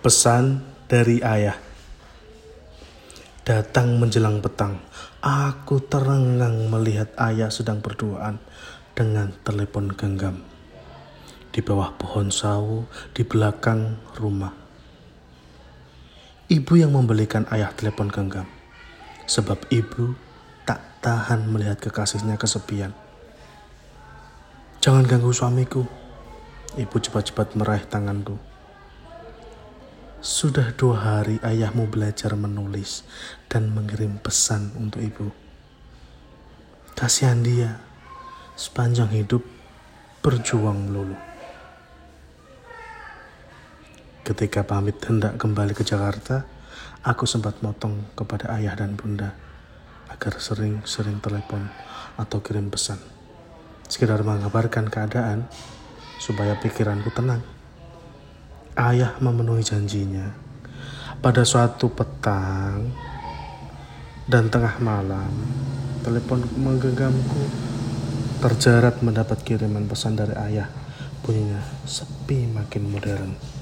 Pesan dari ayah. Datang menjelang petang, aku terengang melihat ayah sedang berduaan dengan telepon genggam. Di bawah pohon sawo di belakang rumah. Ibu yang membelikan ayah telepon genggam. Sebab ibu tak tahan melihat kekasihnya kesepian. Jangan ganggu suamiku. Ibu cepat-cepat meraih tanganku. Sudah dua hari ayahmu belajar menulis dan mengirim pesan untuk ibu. Kasihan dia, sepanjang hidup berjuang melulu. Ketika pamit hendak kembali ke Jakarta, aku sempat motong kepada ayah dan bunda agar sering-sering telepon atau kirim pesan sekedar mengabarkan keadaan supaya pikiranku tenang. Ayah memenuhi janjinya. Pada suatu petang dan tengah malam, telepon menggenggamku terjerat mendapat kiriman pesan dari ayah. Bunyinya sepi makin modern.